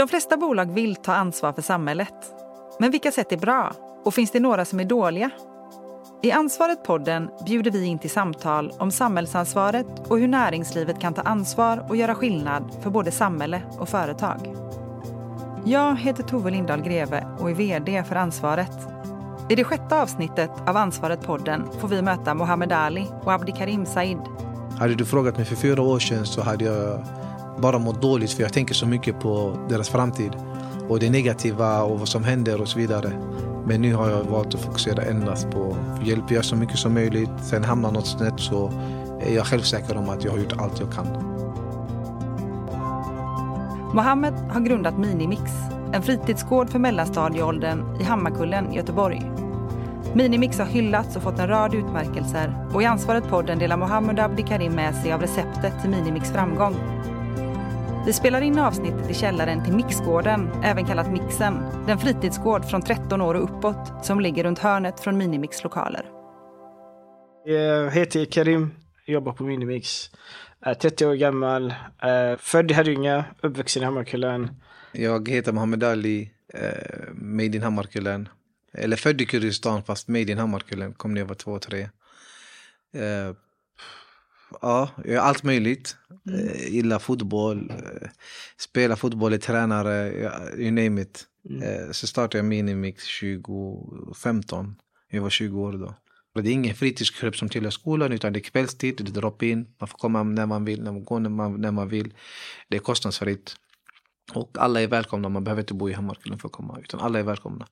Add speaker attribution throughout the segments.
Speaker 1: De flesta bolag vill ta ansvar för samhället. Men vilka sätt är bra? Och finns det några som är dåliga? I Ansvaret-podden bjuder vi in till samtal om samhällsansvaret och hur näringslivet kan ta ansvar och göra skillnad för både samhälle och företag. Jag heter Tove Lindahl Greve och är VD för Ansvaret. I det sjätte avsnittet av Ansvaret-podden får vi möta Mohammed Ali och Abdikarim Said.
Speaker 2: Hade du frågat mig för fyra år sedan så hade jag bara mått dåligt för jag tänker så mycket på deras framtid och det negativa och vad som händer och så vidare. Men nu har jag valt att fokusera endast på att hjälpa jag så mycket som möjligt. Sen hamnar något snett så är jag självsäker om att jag har gjort allt jag kan.
Speaker 1: Mohammed har grundat Minimix, en fritidsgård för mellanstadieåldern i Hammarkullen, Göteborg. Minimix har hyllats och fått en rad utmärkelser och i Ansvaret-podden delar Mohammed Abdikarim med sig av receptet till Minimix framgång. Vi spelar in avsnittet i källaren till Mixgården, även kallat Mixen. Den fritidsgård från 13 år och uppåt som ligger runt hörnet från Minimix lokaler.
Speaker 3: Jag heter Karim, jobbar på Minimix. Är 30 år gammal, född i Herrljunga, uppvuxen i Hammarkullen.
Speaker 2: Jag heter Mohammed Ali, eh, made in Hammarkullen. Eller född i Kurdistan fast made in Hammarkullen, kom när jag var två, tre. Ja, jag gör allt möjligt. Mm. Eh, gillar fotboll, eh, spelar fotboll, är tränare, you name it. Mm. Eh, så startade jag Minimix 2015. Jag var 20 år då. Det är ingen fritidsklubb som tillhör skolan utan det är kvällstid, det är drop-in. Man får komma när man vill, när man går när man, när man vill. Det är kostnadsfritt. Och alla är välkomna, man behöver inte bo i Hammarkullen för att komma. Utan alla är välkomna.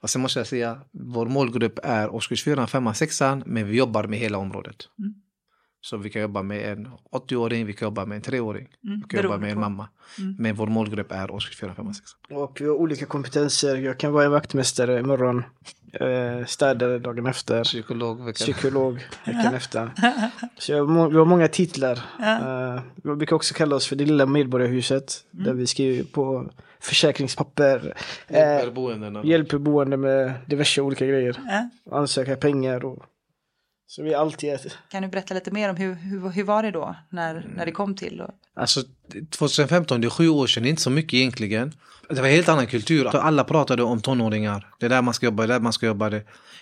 Speaker 2: Och sen måste jag säga, vår målgrupp är årskurs 4, 5, 6 men vi jobbar med hela området. Mm. Så vi kan jobba med en 80-åring, vi kan jobba med en 3-åring, mm, vi kan jobba med en mamma. Mm. Men vår målgrupp är årskurs 4, 5, 6.
Speaker 3: Och vi har olika kompetenser. Jag kan vara en vaktmästare imorgon, eh, städare dagen efter,
Speaker 2: psykolog veckan,
Speaker 3: psykolog veckan efter. Så jag, vi har många titlar. Ja. Uh, vi brukar också kalla oss för det lilla medborgarhuset, mm. där vi skriver på försäkringspapper.
Speaker 2: Hjälper
Speaker 3: eh, hjälper boende med diverse olika grejer. Ja. Ansöka pengar och så vi alltid
Speaker 1: Kan du berätta lite mer om hur, hur, hur var det då när, när det kom till? Och...
Speaker 2: Alltså 2015, det är sju år sedan, inte så mycket egentligen. Det var en helt annan kultur. Alla pratade om tonåringar. Det är där man ska jobba, det är där man ska jobba.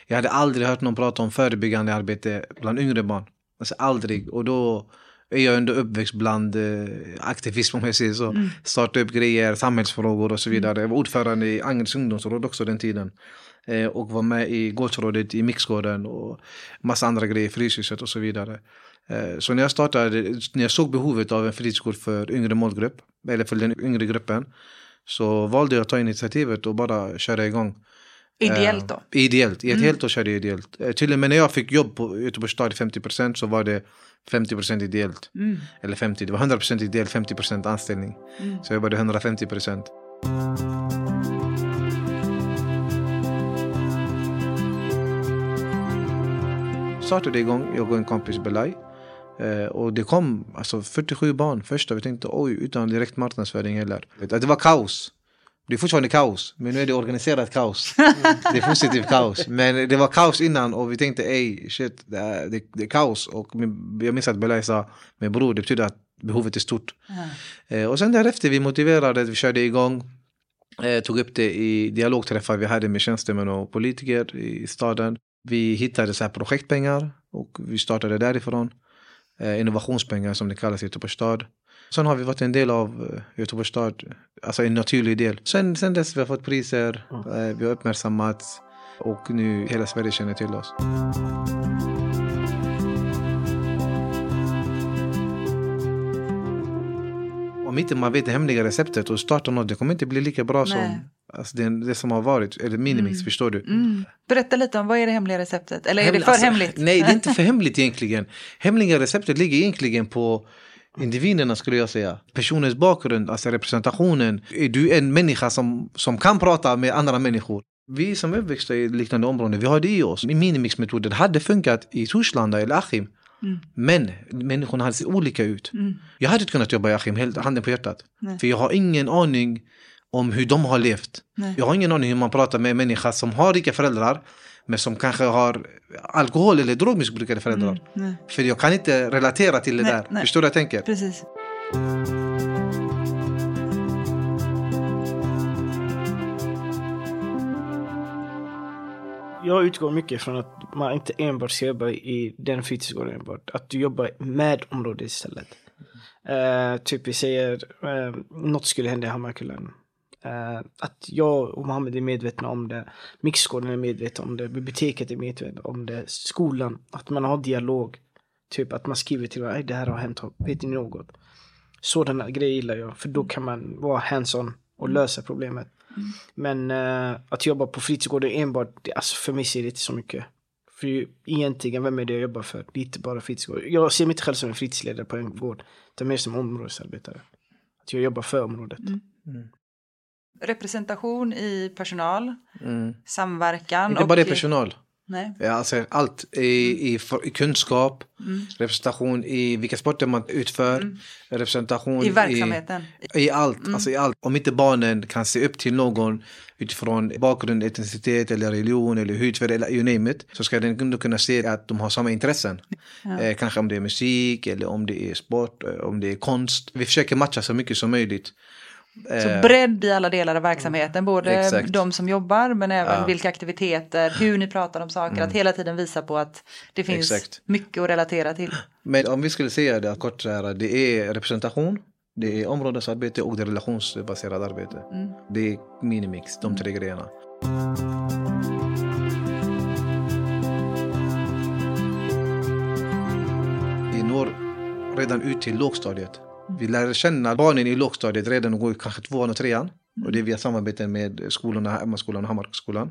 Speaker 2: Jag hade aldrig hört någon prata om förebyggande arbete bland yngre barn. Alltså aldrig. Och då är jag ändå uppväxt bland eh, aktivism om jag säger så. Mm. Starta upp grejer, samhällsfrågor och så vidare. Jag var ordförande i Angereds ungdomsråd också den tiden. Eh, och var med i gårdsrådet i Mixgården och massa andra grejer, Fryshuset och så vidare. Eh, så när jag startade, när jag såg behovet av en fritidsgård för yngre målgrupp, eller för den yngre gruppen, så valde jag att ta initiativet och bara köra igång.
Speaker 1: Ideellt då?
Speaker 2: Eh, ideellt, i ett mm. helt år körde jag ideellt. Eh, till och med när jag fick jobb på Göteborgs stad 50% så var det 50% ideellt. Mm. Eller 50, det var 100% ideellt, 50% anställning. Mm. Så jag jobbade 150%. Startade igång, jag och en kompis Belay. Eh, och det kom alltså 47 barn första. Vi tänkte oj, utan direkt marknadsföring heller. Det var kaos. Det är fortfarande kaos, men nu är det organiserat kaos. Det är positivt kaos. Men det var kaos innan och vi tänkte ej, shit, det är, det, det är kaos. Och min, jag minns att Belay sa, men bror, det betyder att behovet är stort. Mm. och sen därefter vi motiverade, vi körde igång. Eh, tog upp det i dialogträffar vi hade med tjänstemän och politiker i staden. Vi hittade så här projektpengar och vi startade därifrån. Eh, innovationspengar som det kallas i Göteborgs stad. Sen har vi varit en del av eh, Göteborgs stad, alltså en naturlig del. Sen, sen dess vi har fått priser, mm. vi har uppmärksammats och nu hela Sverige känner till oss. Om inte man vet det hemliga receptet och startar något, det kommer inte bli lika bra Nej. som Alltså det, det som har varit, eller minimix, mm. förstår du? Mm.
Speaker 1: Berätta lite om vad är det hemliga receptet? Eller är det för
Speaker 2: alltså,
Speaker 1: hemligt?
Speaker 2: Nej, det är inte för hemligt egentligen. Hemliga receptet ligger egentligen på individerna skulle jag säga. Personens bakgrund, alltså representationen. Är du en människa som, som kan prata med andra människor? Vi som är uppväxta i liknande områden, vi har det i oss. Minimixmetoden hade funkat i Torslanda eller Achim. Mm. Men människorna hade sett olika ut. Mm. Jag hade inte kunnat jobba i Achim, handen på hjärtat. Nej. För jag har ingen aning om hur de har levt. Nej. Jag har ingen aning hur man pratar med en människa som har rika föräldrar men som kanske har alkohol eller drogmissbrukande mm, föräldrar. Mm, För jag kan inte relatera till det nej, där. Nej. Förstår du vad jag tänker?
Speaker 1: Precis.
Speaker 3: Jag utgår mycket från att man inte enbart ska jobba i den fritidsgården enbart. Att du jobbar med området istället. Uh, typ vi säger, uh, något skulle hända i Hammarkullen Uh, att jag och Mohammed är medvetna om det. Mixgården är medveten om det. Biblioteket är medvetna om det. Skolan. Att man har dialog. Typ att man skriver till varandra, det här har hänt, vet ni något? Sådana grejer gillar jag, för då kan man vara hands-on och lösa problemet. Mm. Men uh, att jobba på fritidsgården enbart, alltså för mig ser det inte så mycket. För egentligen, vem är det jag jobbar för? Det är inte bara fritidsgård. Jag ser mig inte själv som en fritidsledare på en gård. Utan mer som områdesarbetare. Att jag jobbar för området. Mm. Mm.
Speaker 1: Representation i personal, mm. samverkan.
Speaker 2: Inte bara det personal. Nej. Alltså allt i, i, i kunskap, mm. representation i vilka sporter man utför, mm. representation
Speaker 1: i verksamheten.
Speaker 2: I, i allt, mm. alltså i allt. Om inte barnen kan se upp till någon utifrån bakgrund, etnicitet eller religion eller hudfärg eller you name it, så ska den ändå kunna se att de har samma intressen. Ja. Eh, kanske om det är musik eller om det är sport, eh, om det är konst. Vi försöker matcha så mycket som möjligt.
Speaker 1: Så eh, bredd i alla delar av verksamheten, både Exakt. de som jobbar men även ja. vilka aktiviteter, hur ni pratar om saker, mm. att hela tiden visa på att det finns Exakt. mycket att relatera till.
Speaker 2: Men om vi skulle säga det kort så här, det är representation, det är områdesarbete och det är relationsbaserat arbete. Mm. Det är minimix, de tre grejerna. Vi når redan ut till lågstadiet. Vi lär känna barnen i lågstadiet redan och går kanske tvåan och trean. Och det är via samarbeten med skolorna, Emmaskolan och Hammarskolan.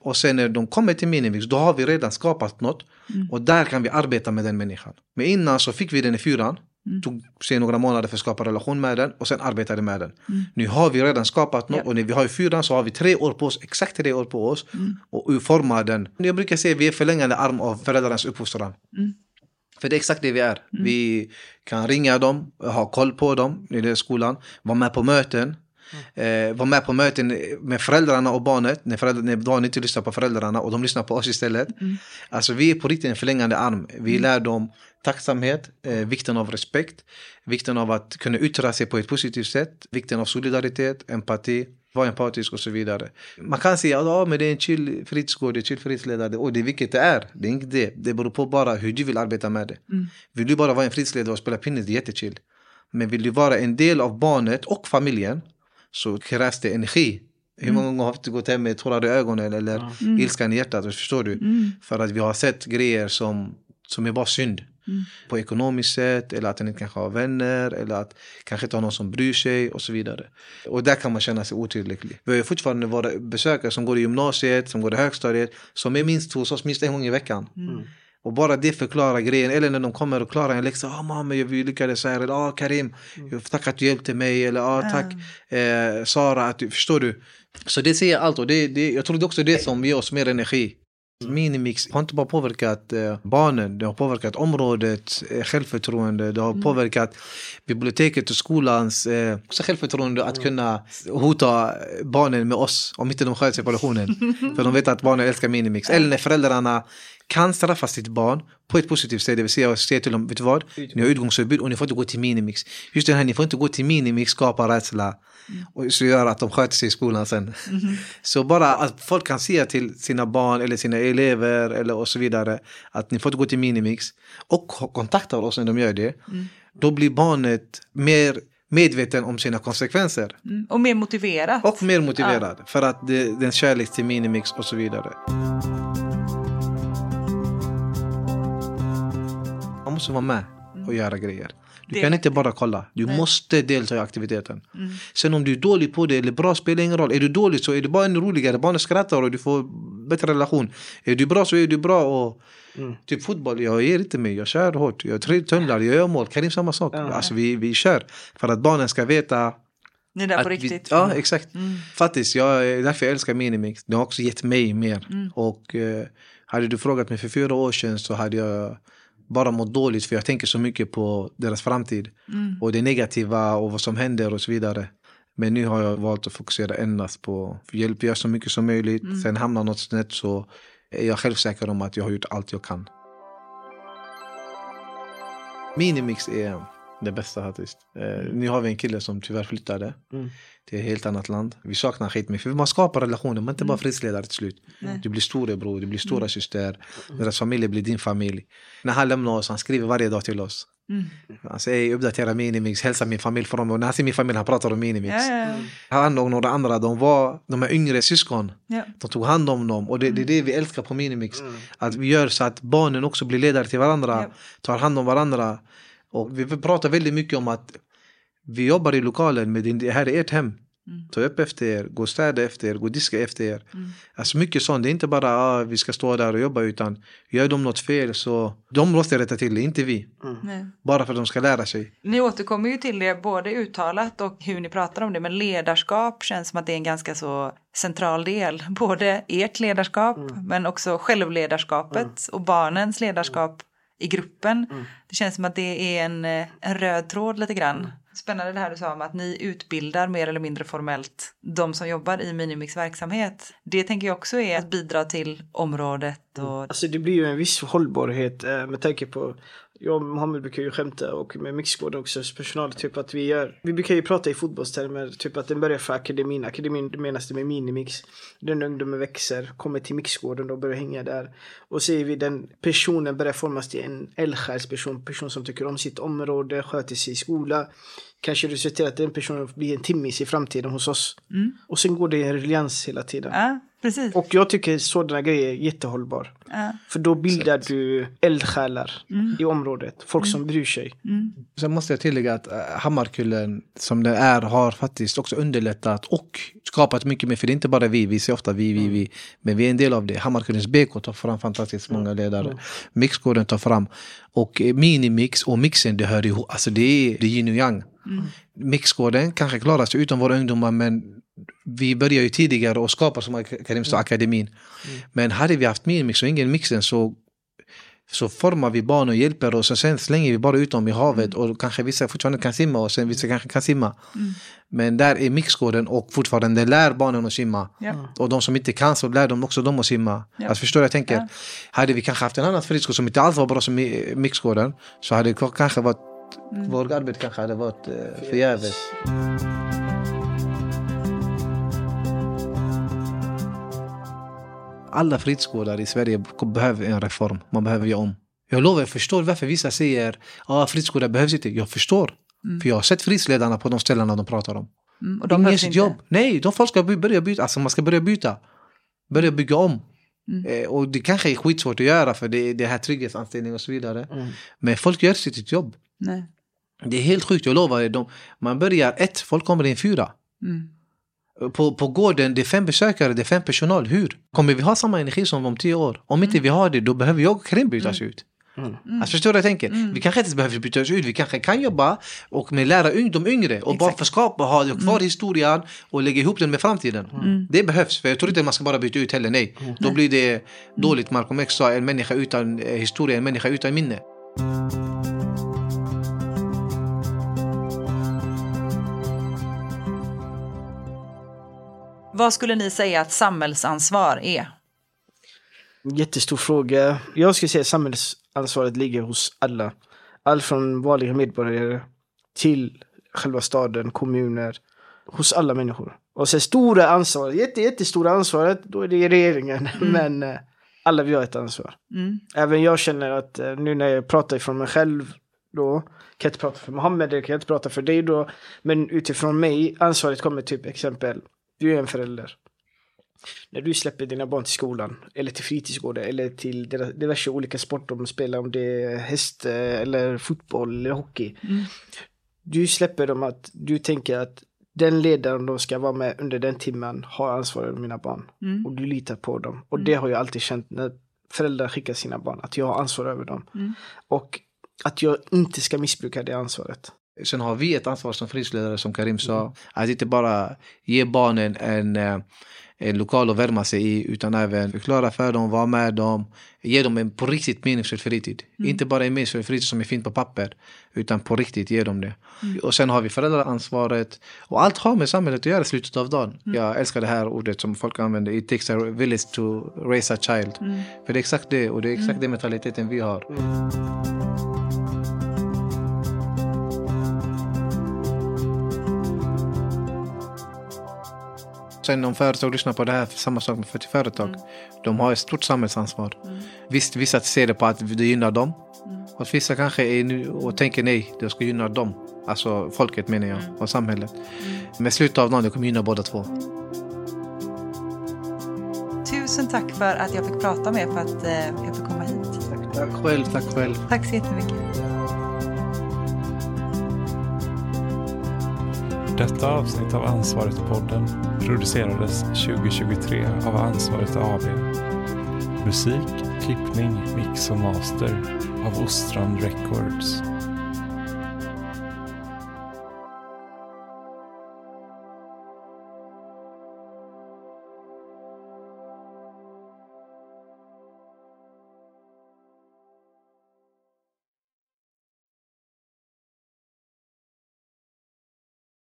Speaker 2: Och sen när de kommer till Minimix, då har vi redan skapat något. Mm. Och där kan vi arbeta med den människan. Men innan så fick vi den i fyran. Mm. Tog sig några månader för att skapa relation med den och sen arbetade med den. Mm. Nu har vi redan skapat något ja. och när vi har i fyran så har vi tre år på oss, exakt tre år på oss mm. och utforma den. Jag brukar säga att vi är förlängande arm av föräldrarnas uppfostran. För det är exakt det vi är. Mm. Vi kan ringa dem, ha koll på dem i skolan, vara med på möten. Mm. Eh, vara med på möten med föräldrarna och barnet när, föräldrar, när barnen inte lyssnar på föräldrarna och de lyssnar på oss istället. Mm. Alltså vi är på riktigt en förlängande arm. Vi mm. lär dem tacksamhet, eh, vikten av respekt, vikten av att kunna yttra sig på ett positivt sätt, vikten av solidaritet, empati vara empatisk och så vidare. Man kan säga att ja, det är en chill fritidsgård, det är chill fritidsledare. Och det är vilket det är. Det är inte det. Det beror på bara hur du vill arbeta med det. Mm. Vill du bara vara en fritidsledare och spela pinnis, det är jättechill. Men vill du vara en del av barnet och familjen så krävs det energi. Hur många gånger har vi inte gått hem med tårar i ögonen eller mm. ilskan i hjärtat? Förstår du? Mm. För att vi har sett grejer som, som är bara synd. Mm. På ekonomiskt sätt eller att den inte kanske har vänner eller att kanske inte har någon som bryr sig och så vidare. Och där kan man känna sig otillräcklig. Vi har fortfarande våra besökare som går i gymnasiet, som går i högstadiet, som är minst hos oss minst en gång i veckan. Mm. Och bara det förklarar grejen. Eller när de kommer och klarar en läxa. Ah, mamma, vi lyckades här. Eller ah, Karim, mm. tack att du hjälpte mig. Eller ah, tack eh, Sara. Att du, förstår du? Så det säger allt. Och det, det, jag tror det är också det som ger oss mer energi. Minimix har inte bara påverkat eh, barnen, det har påverkat området, eh, självförtroende, det har mm. påverkat biblioteket och skolans eh, självförtroende att kunna hota barnen med oss om inte de sköter sig på lektionen. För de vet att barnen älskar Minimix. Eller när föräldrarna kan straffa sitt barn på ett positivt sätt. Det vill säga säga till dem, vet du vad? Ni har utgångsförbud och ni får inte gå till Minimix. Just det här, ni får inte gå till Minimix skapar rädsla. Mm. Och så gör att de sköter sig i skolan sen. Mm. Så bara att folk kan säga till sina barn eller sina elever eller och så vidare att ni får inte gå till Minimix. Och kontakta oss när de gör det. Mm. Då blir barnet mer medveten om sina konsekvenser.
Speaker 1: Mm. Och mer motiverad.
Speaker 2: Och mer motiverad. Ja. För att det, den kärlek till Minimix och så vidare. Måste vara med och mm. göra grejer. Du kan inte bara kolla. Du Nej. måste delta i aktiviteten. Mm. Sen om du är dålig på det eller bra spelar ingen roll. Är du dålig så är det bara en roligare. Barnen skrattar och du får bättre relation. Är du bra så är du bra. Och, mm. Typ fotboll, jag ger inte mig. Jag kör hårt. Jag tunnlar, jag gör mål. Karim samma sak. Mm. Alltså vi, vi kör. För att barnen ska veta
Speaker 1: det är där på riktigt.
Speaker 2: Vi, ja, exakt. Mm. Faktiskt, jag, därför jag älskar Minimix. Det har också gett mig mer. Mm. Och eh, hade du frågat mig för fyra år sedan så hade jag bara mått dåligt för jag tänker så mycket på deras framtid. Mm. Och det negativa och vad som händer och så vidare. Men nu har jag valt att fokusera endast på att hjälpa så mycket som möjligt. Mm. Sen hamnar något snett så är jag självsäker om att jag har gjort allt jag kan. Minimix är Det bästa faktiskt. Eh, nu har vi en kille som tyvärr flyttade
Speaker 3: Mm.
Speaker 2: till ett helt annat land. Vi saknar skitmycket. För man skapar relationer, man är inte
Speaker 1: Mm.
Speaker 2: bara fredsledare till slut. Du blir storebror, du blir stora syster. Deras familj blir din familj. När han lämnar oss, han skriver varje dag till oss.
Speaker 1: Mm.
Speaker 2: Han säger uppdatera Minimix, hälsa min familj från mig. När han ser min familj, han pratar om Minimix.
Speaker 1: Ja, ja, ja.
Speaker 2: Han och några andra, de var de är yngre syskon.
Speaker 1: Ja.
Speaker 2: De tog hand om dem och det, det är det vi älskar på Minimix. Att vi gör så att barnen också blir ledare till varandra, tar hand om varandra. Och vi pratar väldigt mycket om att vi jobbar i lokalen, men det här är ert hem.
Speaker 1: Mm.
Speaker 2: Ta upp efter er, gå och städa efter er, gå och diska efter er. Alltså mycket sånt, det är inte bara ah, vi ska stå där och jobba utan gör de något fel så de måste rätta till det, inte vi.
Speaker 1: Nej.
Speaker 2: Bara för att de ska lära sig.
Speaker 1: Ni återkommer ju till det både uttalat och hur ni pratar om det, men ledarskap känns som att det är en ganska så central del. Både ert ledarskap, men också självledarskapet och barnens ledarskap i gruppen. Det känns som att det är en, eh, en röd tråd lite grann. Spännande det här du sa om att ni utbildar mer eller mindre formellt de som jobbar i Minimix verksamhet. Det tänker jag också är att bidra till området och
Speaker 3: Alltså det blir ju en viss hållbarhet eh, med tanke på jag och Mohammed brukar ju skämta och med Mixgården också personal typ att vi gör Vi brukar ju prata i fotbollstermer typ att den börjar för akademin. Akademin menas det med minimix. Den ungdomen växer kommer till Mixgården och börjar hänga där. Och ser vi den personen börjar formas till en eldsjälsperson Person som tycker om sitt område Sköter sig i skola. Kanske resulterar att den personen blir en timmis i framtiden hos oss. Och sen går det i en ruljans hela tiden.
Speaker 1: Ja, precis.
Speaker 3: och jag tycker sådana grejer är jättehållbar.
Speaker 1: Ja.
Speaker 3: För då bildar du eldsjälar i området. Folk som bryr sig.
Speaker 2: Sen måste jag tillägga att äh, Hammarkullen som det är har faktiskt också underlättat och skapat mycket mer. För det är inte bara vi, vi ser ofta vi, vi, vi. Men vi är en del av det. Hammarkullens BK tar fram fantastiskt många ledare. Mixgården tar fram. Och eh, Minimix och mixen det hör ihop. Alltså det är, det är yin och yang. Mixgården kanske klarar sig utan våra ungdomar men vi börjar ju tidigare och skapar som Karim sa, akademin. Men hade vi haft Minimix och ingen mixen så så formar vi barn och hjälper oss och sen slänger vi bara ut dem i havet och kanske vissa fortfarande kan simma och sen vissa kanske kan simma. Men där är mixgården och fortfarande lär barnen att simma.
Speaker 1: Ja.
Speaker 2: Och de som inte kan så lär de också dem att simma.
Speaker 1: Ja.
Speaker 2: Alltså förstår jag tänker?
Speaker 1: Ja.
Speaker 2: Hade vi kanske haft en annan friskård som inte alls var bra som mixgården så hade det kanske varit vårt arbete kanske hade varit eh, förgäves. Alla fritidsgårdar i Sverige behöver en reform. Man behöver göra om. Jag lovar, jag förstår varför vissa säger att ah, fritidsgårdar behövs inte. Jag förstår. För jag har sett fritidsledarna på de ställena de pratar om.
Speaker 1: Mm, och
Speaker 2: De
Speaker 1: behövs
Speaker 2: sitt
Speaker 1: inte.
Speaker 2: jobb. Nej, de folk ska börja byta. Alltså man ska börja byta. Börja bygga om.
Speaker 1: Mm.
Speaker 2: Eh, och det kanske är skitsvårt att göra för det det här trygghetsanställning och så vidare.
Speaker 3: Mm.
Speaker 2: Men folk gör sitt jobb.
Speaker 1: Nej.
Speaker 2: Det är helt sjukt, jag lovar. De, man börjar ett, folk kommer in fyra.
Speaker 1: Mm.
Speaker 2: På, på gården, det är fem besökare, det är fem personal. Hur? Kommer vi ha samma energi som om tio år? Om inte vi har det, då behöver jag och Karim bytas ut.
Speaker 3: Mm.
Speaker 2: Alltså förstår du vad jag tänker? Vi kanske inte behöver bytas ut, vi kanske kan jobba och med lära de yngre och bara förskapa, ha kvar historien och lägga ihop den med framtiden. Det behövs, för jag tror inte man ska bara byta ut heller, nej. Då blir det dåligt, Malcolm X sa, en människa utan eh, historia, en människa utan minne.
Speaker 1: Vad skulle ni säga att samhällsansvar är?
Speaker 3: Jättestor fråga. Jag skulle säga att samhällsansvaret ligger hos alla. Allt från vanliga medborgare till själva staden, kommuner. Hos alla människor. Och sen stora ansvar, jätte, jättestora ansvaret, då är det regeringen. Men eh, alla vi har ett ansvar.
Speaker 1: Mm.
Speaker 3: Även jag känner att eh, nu när jag pratar ifrån mig själv då, kan jag inte prata för Mohammed, kan jag inte prata för dig då. Men utifrån mig, ansvaret kommer typ exempel, du är en förälder. När du släpper dina barn till skolan, eller till fritidsgården, eller till diverse olika sporter de spelar, om det är häst, eh, eller fotboll, eller hockey.
Speaker 1: Mm.
Speaker 3: Du släpper dem att, du tänker att den ledaren de ska vara med under den timmen har ansvar över mina barn.
Speaker 1: Mm.
Speaker 3: Och du litar på dem. Och det har jag alltid känt när föräldrar skickar sina barn, att jag har ansvar över dem.
Speaker 1: Mm.
Speaker 3: Och att jag inte ska missbruka det ansvaret.
Speaker 2: Sen har vi ett ansvar som fritidsledare som Karim sa. Att inte bara ge barnen en, eh, en lokal att värma sig i utan även förklara för dem, vara med dem. Ge dem en på riktigt meningsfull fritid. Inte bara en meningsfull fritid som är fint på papper. Utan på riktigt ge dem det. Och sen har vi föräldraansvaret. Och allt har med samhället att göra i slutet av dagen. Jag älskar det här ordet som folk använder. It takes a village to raise a child. För det är exakt det. Och det är exakt den mentaliteten vi har. Sen om företag lyssnar på det här, samma sak med 40 företag.
Speaker 1: Mm.
Speaker 2: De har ett stort samhällsansvar.
Speaker 1: Mm.
Speaker 2: Visst, vissa ser det på att det gynnar dem.
Speaker 1: Mm.
Speaker 2: Och vissa kanske är nu och tänker nej, det ska gynna dem. Alltså folket menar jag,
Speaker 1: Mm.
Speaker 2: och samhället.
Speaker 1: Mm.
Speaker 2: Men slutet av dagen, det kommer gynna båda två.
Speaker 1: Tusen tack för att jag fick prata med er, för att eh, jag fick komma hit.
Speaker 2: Tack själv, tack själv.
Speaker 1: Tack så jättemycket.
Speaker 4: Detta avsnitt av Ansvaret-podden producerades 2023 av Ansvaret AB. Musik, klippning, mix och master av Ostran Records.